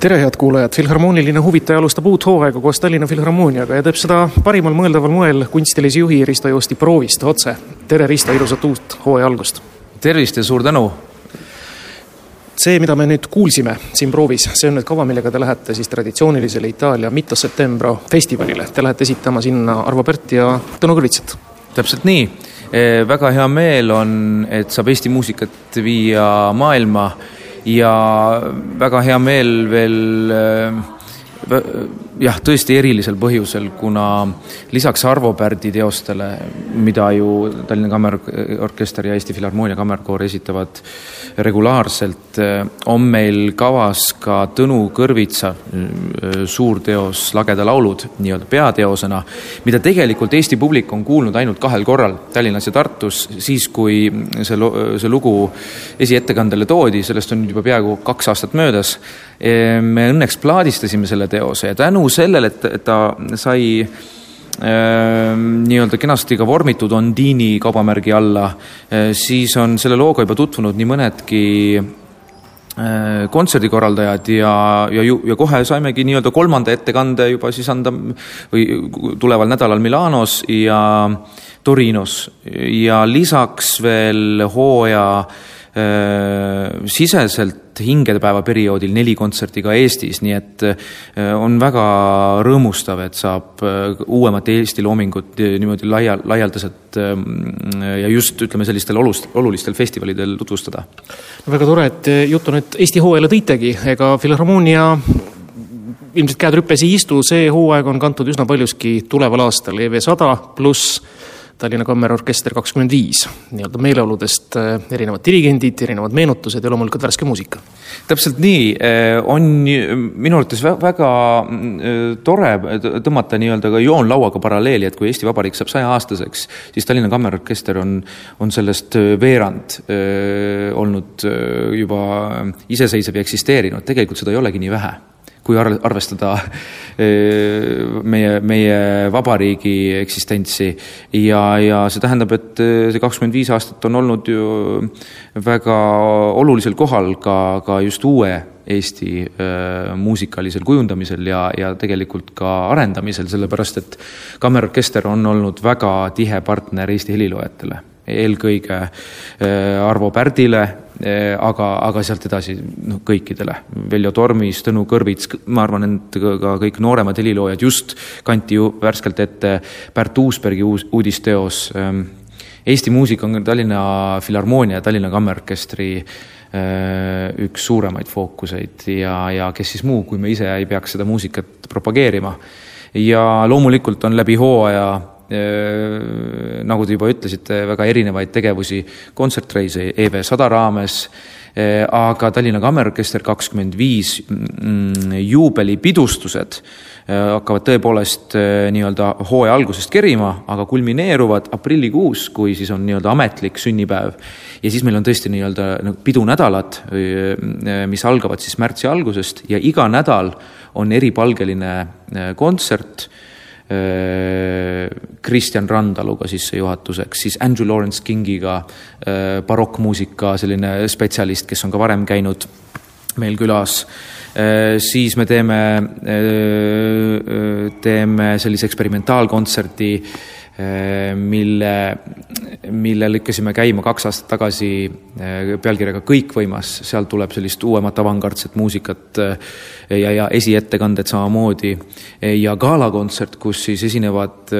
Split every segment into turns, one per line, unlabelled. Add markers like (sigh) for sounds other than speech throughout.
tere, head kuulajad, Filharmooniline huvitaja alustab uut hooaega koos Tallinna Filharmooniaga ja teeb seda parimal mõeldaval moel kunstilise juhi Risto Joosti proovist otse. tere, Risto, ilusat uut hooaja algust!
tervist ja suur tänu!
see, mida me nüüd kuulsime siin proovis, see on nüüd kava, millega te lähete siis traditsioonilisele Itaalia Mito Settembro festivalile. Te lähete esitama sinna Arvo Pärti ja Tõnu Kõrvitsat.
täpselt nii, väga hea meel on, et saab Eesti muusikat viia maailma ja väga hea meel veel jah, tõesti erilisel põhjusel, kuna lisaks Arvo Pärdi teostele, mida ju Tallinna Kammerorkester ja Eesti Filharmoonia Kammerkoor esitavad regulaarselt, on meil kavas ka Tõnu Kõrvitsa suurteos Lageda laulud nii-öelda peateosena, mida tegelikult Eesti publik on kuulnud ainult kahel korral, Tallinnas ja Tartus, siis kui see, see lugu esiettekandele toodi, sellest on nüüd juba peaaegu kaks aastat möödas. me õnneks plaadistasime selle teose ja tänu sellele, et, et ta sai nii-öelda kenasti ka vormitud Ondini kaubamärgi alla, siis on selle looga juba tutvunud nii mõnedki kontserdikorraldajad ja, ja ja kohe saimegi nii-öelda kolmanda ettekande juba siis anda või tuleval nädalal Milanos ja Torinos. Ja lisaks veel hooaja siseselt hingedepäeva perioodil neli kontserti ka Eestis, nii et on väga rõõmustav, et saab uuemat Eesti loomingut niimoodi laia, laialdaselt ja just ütleme, sellistel olust, olulistel festivalidel tutvustada.
no väga tore, et juttu nüüd Eesti hooajale tõitegi, ega Filharmoonia ilmselt käed rüpes ei istu, see hooaeg on kantud üsna paljuski tuleval aastal EV sada pluss Tallinna Kammerorkester kakskümmend viis, nii-öelda meeleoludest erinevad dirigendid, erinevad meenutused ja loomulikult värske muusika.
täpselt nii, on minu arvates väga tore tõmmata nii-öelda ka joonlauaga paralleeli, et kui Eesti Vabariik saab sajaaastaseks, siis Tallinna Kammerorkester on, on sellest veerand olnud juba iseseisev ja eksisteerinud, tegelikult seda ei olegi nii vähe kui arvestada meie, meie vabariigi eksistentsi. Ja, ja see tähendab, et see kakskümmend viis aastat on olnud ju väga olulisel kohal ka, ka just uue Eesti äh, muusikalisel kujundamisel ja, ja tegelikult ka arendamisel, sellepärast et kammerorkester on olnud väga tihe partner Eesti heliloojatele. Eelkõige Arvo Pärdile, aga, aga sealt edasi noh, kõikidele. Veljo Tormis, Tõnu Kõrvits, ma arvan, et ka kõik nooremad heliloojad just kanti ju värskelt ette Pärt Uusbergi uus, uudisteos. Eesti muusika on Tallinna Filharmoonia ja Tallinna Kammerorkestri üks suuremaid fookuseid ja, ja kes siis muu, kui me ise ei peaks seda muusikat propageerima. ja loomulikult on läbi hooaja nagu te juba ütlesite, väga erinevaid tegevusi, kontsertreise EV sada raames, aga Tallinna Kammerorkester kakskümmend viis juubelipidustused hakkavad tõepoolest nii-öelda hooaja algusest kerima, aga kulmineeruvad aprillikuus, kui siis on nii-öelda ametlik sünnipäev. ja siis meil on tõesti nii-öelda nagu pidunädalad, mis algavad siis märtsi algusest ja iga nädal on eripalgeline kontsert Kristjan Randaluga sissejuhatuseks, siis Andrew Lawrence Kingiga, barokkmuusika selline spetsialist, kes on ka varem käinud meil külas. Siis me teeme, teeme sellise eksperimentaalkontserdi Äh, mille, mille lükkasime käima kaks aastat tagasi äh, pealkirjaga Kõikvõimas, sealt tuleb sellist uuemat avangardset muusikat äh, ja, ja esiettekanded samamoodi. ja galakontsert, kus siis esinevad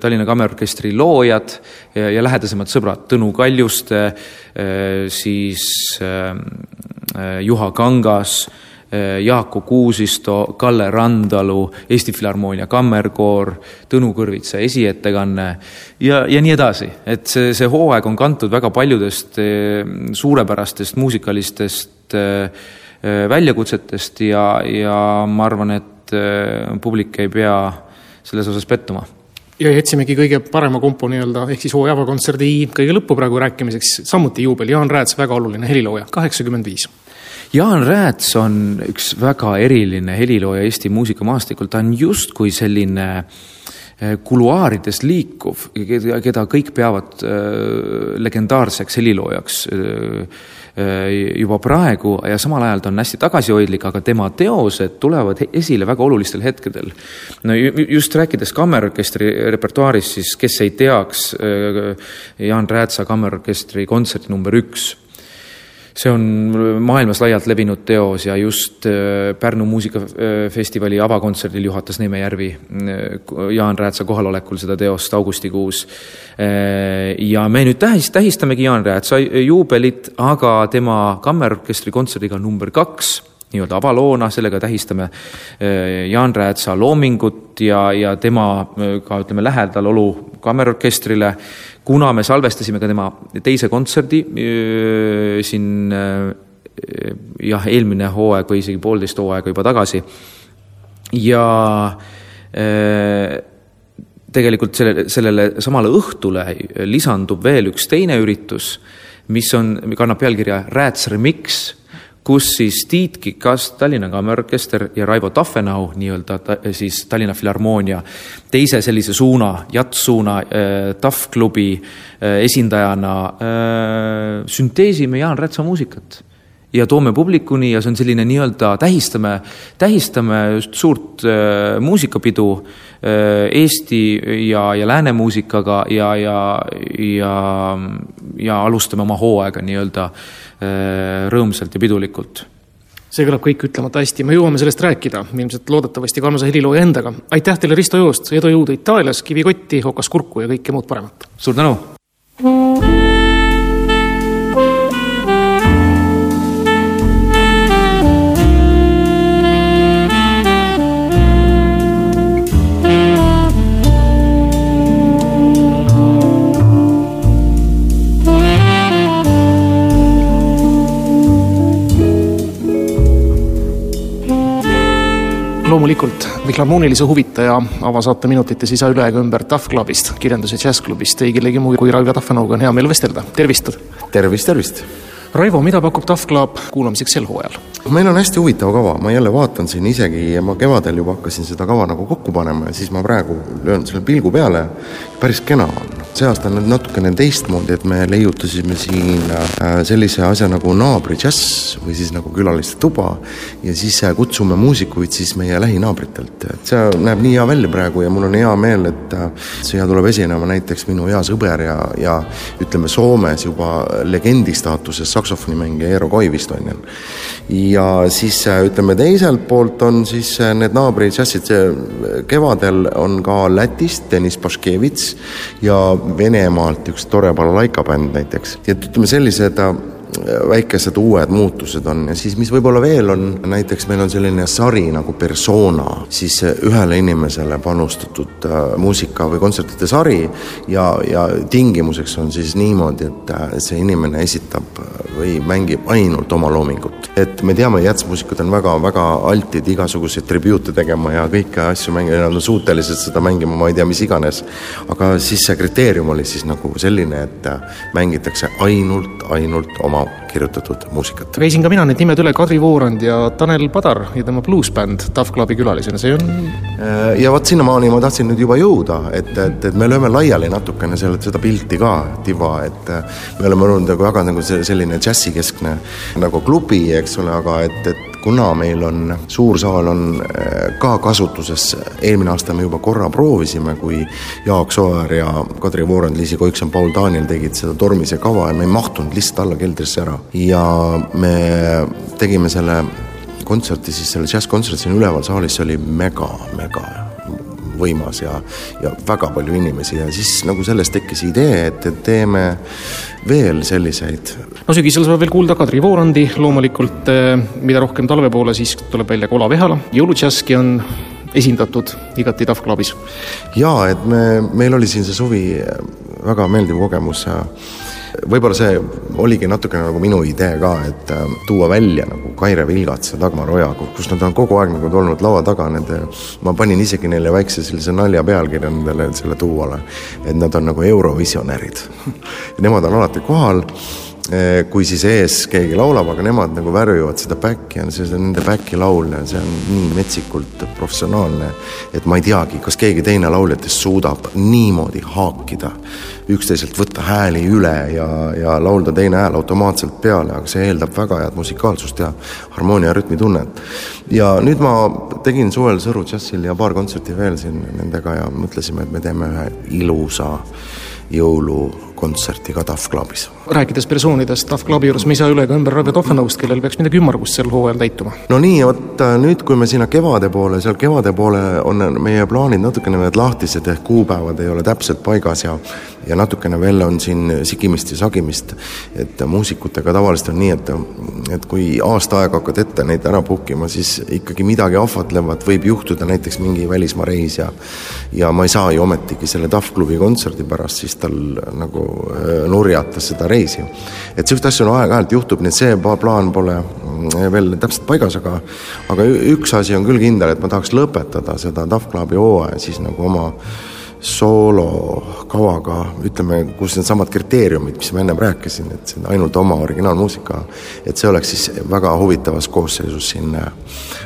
Tallinna Kammerorkestri loojad ja, ja lähedasemad sõbrad, Tõnu Kaljuste, siis Juha Kangas Eh, Jaaku Kuusisto, Kalle Randalu, Eesti Filharmoonia Kammerkoor, Tõnu Kõrvitsa esiettekanne ja, ja nii edasi. et see, see hooaeg on kantud väga paljudest eh, suurepärastest muusikalistest eh, väljakutsetest ja, ja ma arvan, et publik ei pea selles osas pettuma.
Ja jätsimegi kõige parema kompo nii-öelda, ehk siis hooaja avakontserdi kõige lõppu praegu rääkimiseks, samuti juubel, Jaan Rääts, väga oluline helilooja, kaheksakümmend viis
Jaan Rääts on üks väga eriline helilooja Eesti muusikamaastikul, ta on justkui selline eh, kuluaarides liikuv, keda kõik peavad äh, legendaarseks heliloojaks äh, juba praegu. Ja samal ajal ta on hästi tagasihoidlik, aga tema teosed tulevad esile väga olulistel hetkedel. no just rääkides kammerorkestri repertuaarist, siis kes ei teaks Jaan Räätsa kammerorkestri kontserti number üks see on maailmas laialt levinud teos ja just äh, Pärnu muusikafestivali avakontserdil juhatas Neeme Järvi äh, Jaan Räätsa kohalolekul seda teost augustikuus. Äh, ja me nüüd tähis, tähistamegi Jaan Räätsa juubelit, aga tema kammerorkestri kontserdiga number kaks nii-öelda avaloona, sellega tähistame Jaan Räätsa loomingut ja, ja tema ka ütleme, lähedalolu kammerorkestrile kuna me salvestasime ka tema teise kontserdi siin jah, eelmine hooaeg või isegi poolteist hooaega juba tagasi. Ja tegelikult selle, sellele samale õhtule lisandub veel üks teine üritus, mis on, kannab pealkirja Rääts Remix kus siis Tiit Kikas, Tallinna Kammerorkester ja Raivo Taffenau, nii-öelda ta, siis Tallinna Filharmoonia teise sellise suuna, jats-suuna äh,, TAF-klubi äh, esindajana äh, sünteesime Jaan Rätsa muusikat ja toome publikuni ja see on selline nii-öelda tähistame, tähistame just suurt äh, muusikapidu äh, Eesti ja, ja lääne muusikaga ja, ja, ja, ja alustame oma hooaega nii-öelda äh, rõõmsalt ja pidulikult
see kõlab kõik ütlemata hästi, me jõuame sellest rääkida, ilmselt loodetavasti ka armsa helilooja endaga. aitäh teile, Risto Joost, edu jõudu Itaalias, kivikotti, hokas kurku ja kõike muud paremat!
suur tänu!
Loomulikult filharmoonilise huvitaja avasaate minutites ei saa üle ega ümber Tough Clubist, kirjandus- ja džässklubist, ei kellegi muu kui Raivo Tahvenõuga on hea meel vestelda, tervist!
tervist, tervist!
Raivo, mida pakub Tough Club kuulamiseks sel hooajal?
meil on hästi huvitav kava, ma jälle vaatan siin isegi, ma kevadel juba hakkasin seda kava nagu kokku panema ja siis ma praegu löön selle pilgu peale, päris kena on see aasta on natukene teistmoodi, et me leiutasime siin äh, sellise asja nagu naabri džäss või siis nagu külaliste tuba ja siis äh, kutsume muusikuid siis meie lähinaabritelt, et see näeb nii hea välja praegu ja mul on hea meel, et äh, siia tuleb esinema näiteks minu hea sõber ja, ja ütleme, Soomes juba legendi staatuses saksofonimängija Eero Koivistoinen. Ja siis ütleme, teiselt poolt on siis need naabri džässid, kevadel on ka Lätist Deniss Paškevits ja Venemaalt üks tore balalaika bänd näiteks, et ütleme, sellised äh, väikesed uued muutused on. Ja siis, mis võib-olla veel on, näiteks meil on selline sari nagu persona, siis ühele inimesele panustatud äh, muusika või kontsertide sari ja, ja tingimuseks on siis niimoodi, et äh, see inimene esitab või mängib ainult oma loomingut. Et me teame, jätsmuusikud on väga-väga altid igasuguseid tribuute tegema ja kõiki asju mängima, nad on suutelised seda mängima, ma ei tea, mis iganes. aga siis see kriteerium oli siis nagu selline, et mängitakse ainult, ainult oma kirjutatud muusikat.
käisin ka mina need nimed üle, Kadri Voorand ja Tanel Padar ja tema bluusbänd Tough Clubi külalisena, see on
Äh, ja vot sinnamaani ma tahtsin nüüd juba jõuda, et, et, et me lööme laiali natukene selle, seda pilti ka, tiba, et äh, me oleme olnud nagu väga nagu selline džässikeskne nagu klubi, eks ole, aga et, et kuna meil on, suur saal on äh, ka kasutuses, eelmine aasta me juba korra proovisime, kui Jaak Sooäär ja Kadri Voorand, Liisi Koikson, Paul Daniel tegid seda Tormise kava ja me ei mahtunud lihtsalt alla keldrisse ära. ja me tegime selle kontserti, siis selle džässkontserti siin üleval saalis, see oli mega, mega võimas ja, ja väga palju inimesi ja siis nagu sellest tekkis idee, et, et teeme veel selliseid
no sügisel saab veel kuulda Kadri Voorandi, loomulikult eh, mida rohkem talve poole, siis tuleb välja ka Olav Ehala, jõuludžässki on esindatud igati Tough Clubis.
jaa, et me, meil oli siin see suvi väga meeldiv kogemus võib-olla see oligi natukene nagu minu idee ka, et äh, tuua välja nagu Kaire Vilgats ja Dagmar Oja, kus nad on kogu aeg nagu olnud laua taga, nende, ma panin isegi neile väikse sellise nalja pealkirja nendele selle duole, et nad on nagu eurovisionärid. (laughs) Nemad on alati kohal kui siis ees keegi laulab, aga nemad nagu värvivad seda back'i ja see on nende back'i laul see on nii metsikult professionaalne, et ma ei teagi, kas keegi teine lauljatest suudab niimoodi haakida, üksteiselt võtta hääli üle ja, ja laulda teine hääl automaatselt peale, aga see eeldab väga head musikaalsust ja harmoonia ja rütmitunnet. ja nüüd ma tegin suvel Sõru džässil ja paar kontserti veel siin nendega ja mõtlesime, et me teeme ühe ilusa jõulukontserti ka Tough Clubis
rääkides persoonidest Tough Clubi juures, me ei saa üle ega ümber Raivo Tohvenõust, kellel peaks midagi ümmargust sel hooajal täituma.
no nii, vot äh, nüüd, kui me sinna kevade poole, seal kevade poole on meie plaanid natukene veel lahtised, ehk kuupäevad ei ole täpselt paigas ja ja natukene veel on siin sikimist ja sagimist, et muusikutega tavaliselt on nii, et et kui aasta aega hakkad ette neid ära book ima, siis ikkagi midagi ahvatlevat võib juhtuda, näiteks mingi välismaa reis ja ja ma ei saa ju ometigi selle Tough Clubi kontserdi pärast siis tal nagu äh, nurjata seda reisi. Et niisuguseid asju on aeg-ajalt juhtub, nii et see plaan pole mm, veel täpselt paigas, aga aga üks asi on küll kindel, et ma tahaks lõpetada seda Tough Clubi hooaja siis nagu oma soolokavaga, ütleme, kus needsamad kriteeriumid, mis ma ennem rääkisin, et see on ainult oma originaalmuusika, et see oleks siis väga huvitavas koosseisus siin äh,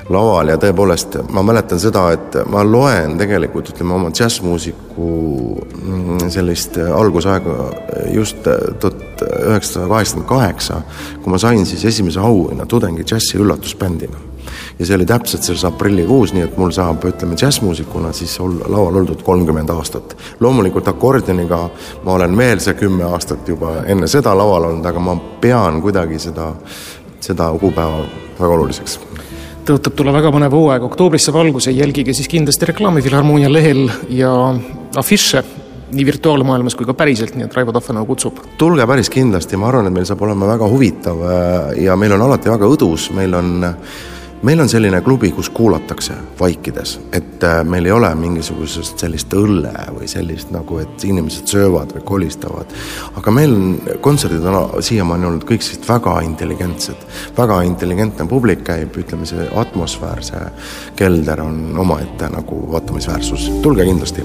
laval ja tõepoolest ma mäletan seda, et ma loen tegelikult ütleme oma džässmuusiku mm, sellist äh, algusaega just äh, tuhat üheksasada kaheksakümmend kaheksa, kui ma sain siis esimese auhinna tudengi džässi üllatusbändina. Ja see oli täpselt selles aprillikuus, nii et mul saab, ütleme, džässmuusikuna siis olla laual oldud kolmkümmend aastat. loomulikult akordioniga ma olen veel see kümme aastat juba enne seda laual olnud, aga ma pean kuidagi seda, seda kuupäeva väga oluliseks.
Tõotab tulla väga põnev hooaeg, oktoobris saab alguse, jälgige siis kindlasti reklaami Filharmoonia lehel ja afiše nii virtuaalmaailmas kui ka päriselt, nii et Raivo Tahvenau kutsub.
tulge päris kindlasti, ma arvan, et meil saab olema väga huvitav äh, ja meil on alati väga õdus, meil on meil on selline klubi, kus kuulatakse vaikides, et äh, meil ei ole mingisugusest sellist õlle või sellist nagu, et inimesed söövad või kolistavad. aga meil on, kontserdid on siiamaani olnud kõik sellised väga intelligentsed, väga intelligentne publik käib, ütleme, see atmosfäär, see kelder on omaette nagu vaatamisväärsus, tulge kindlasti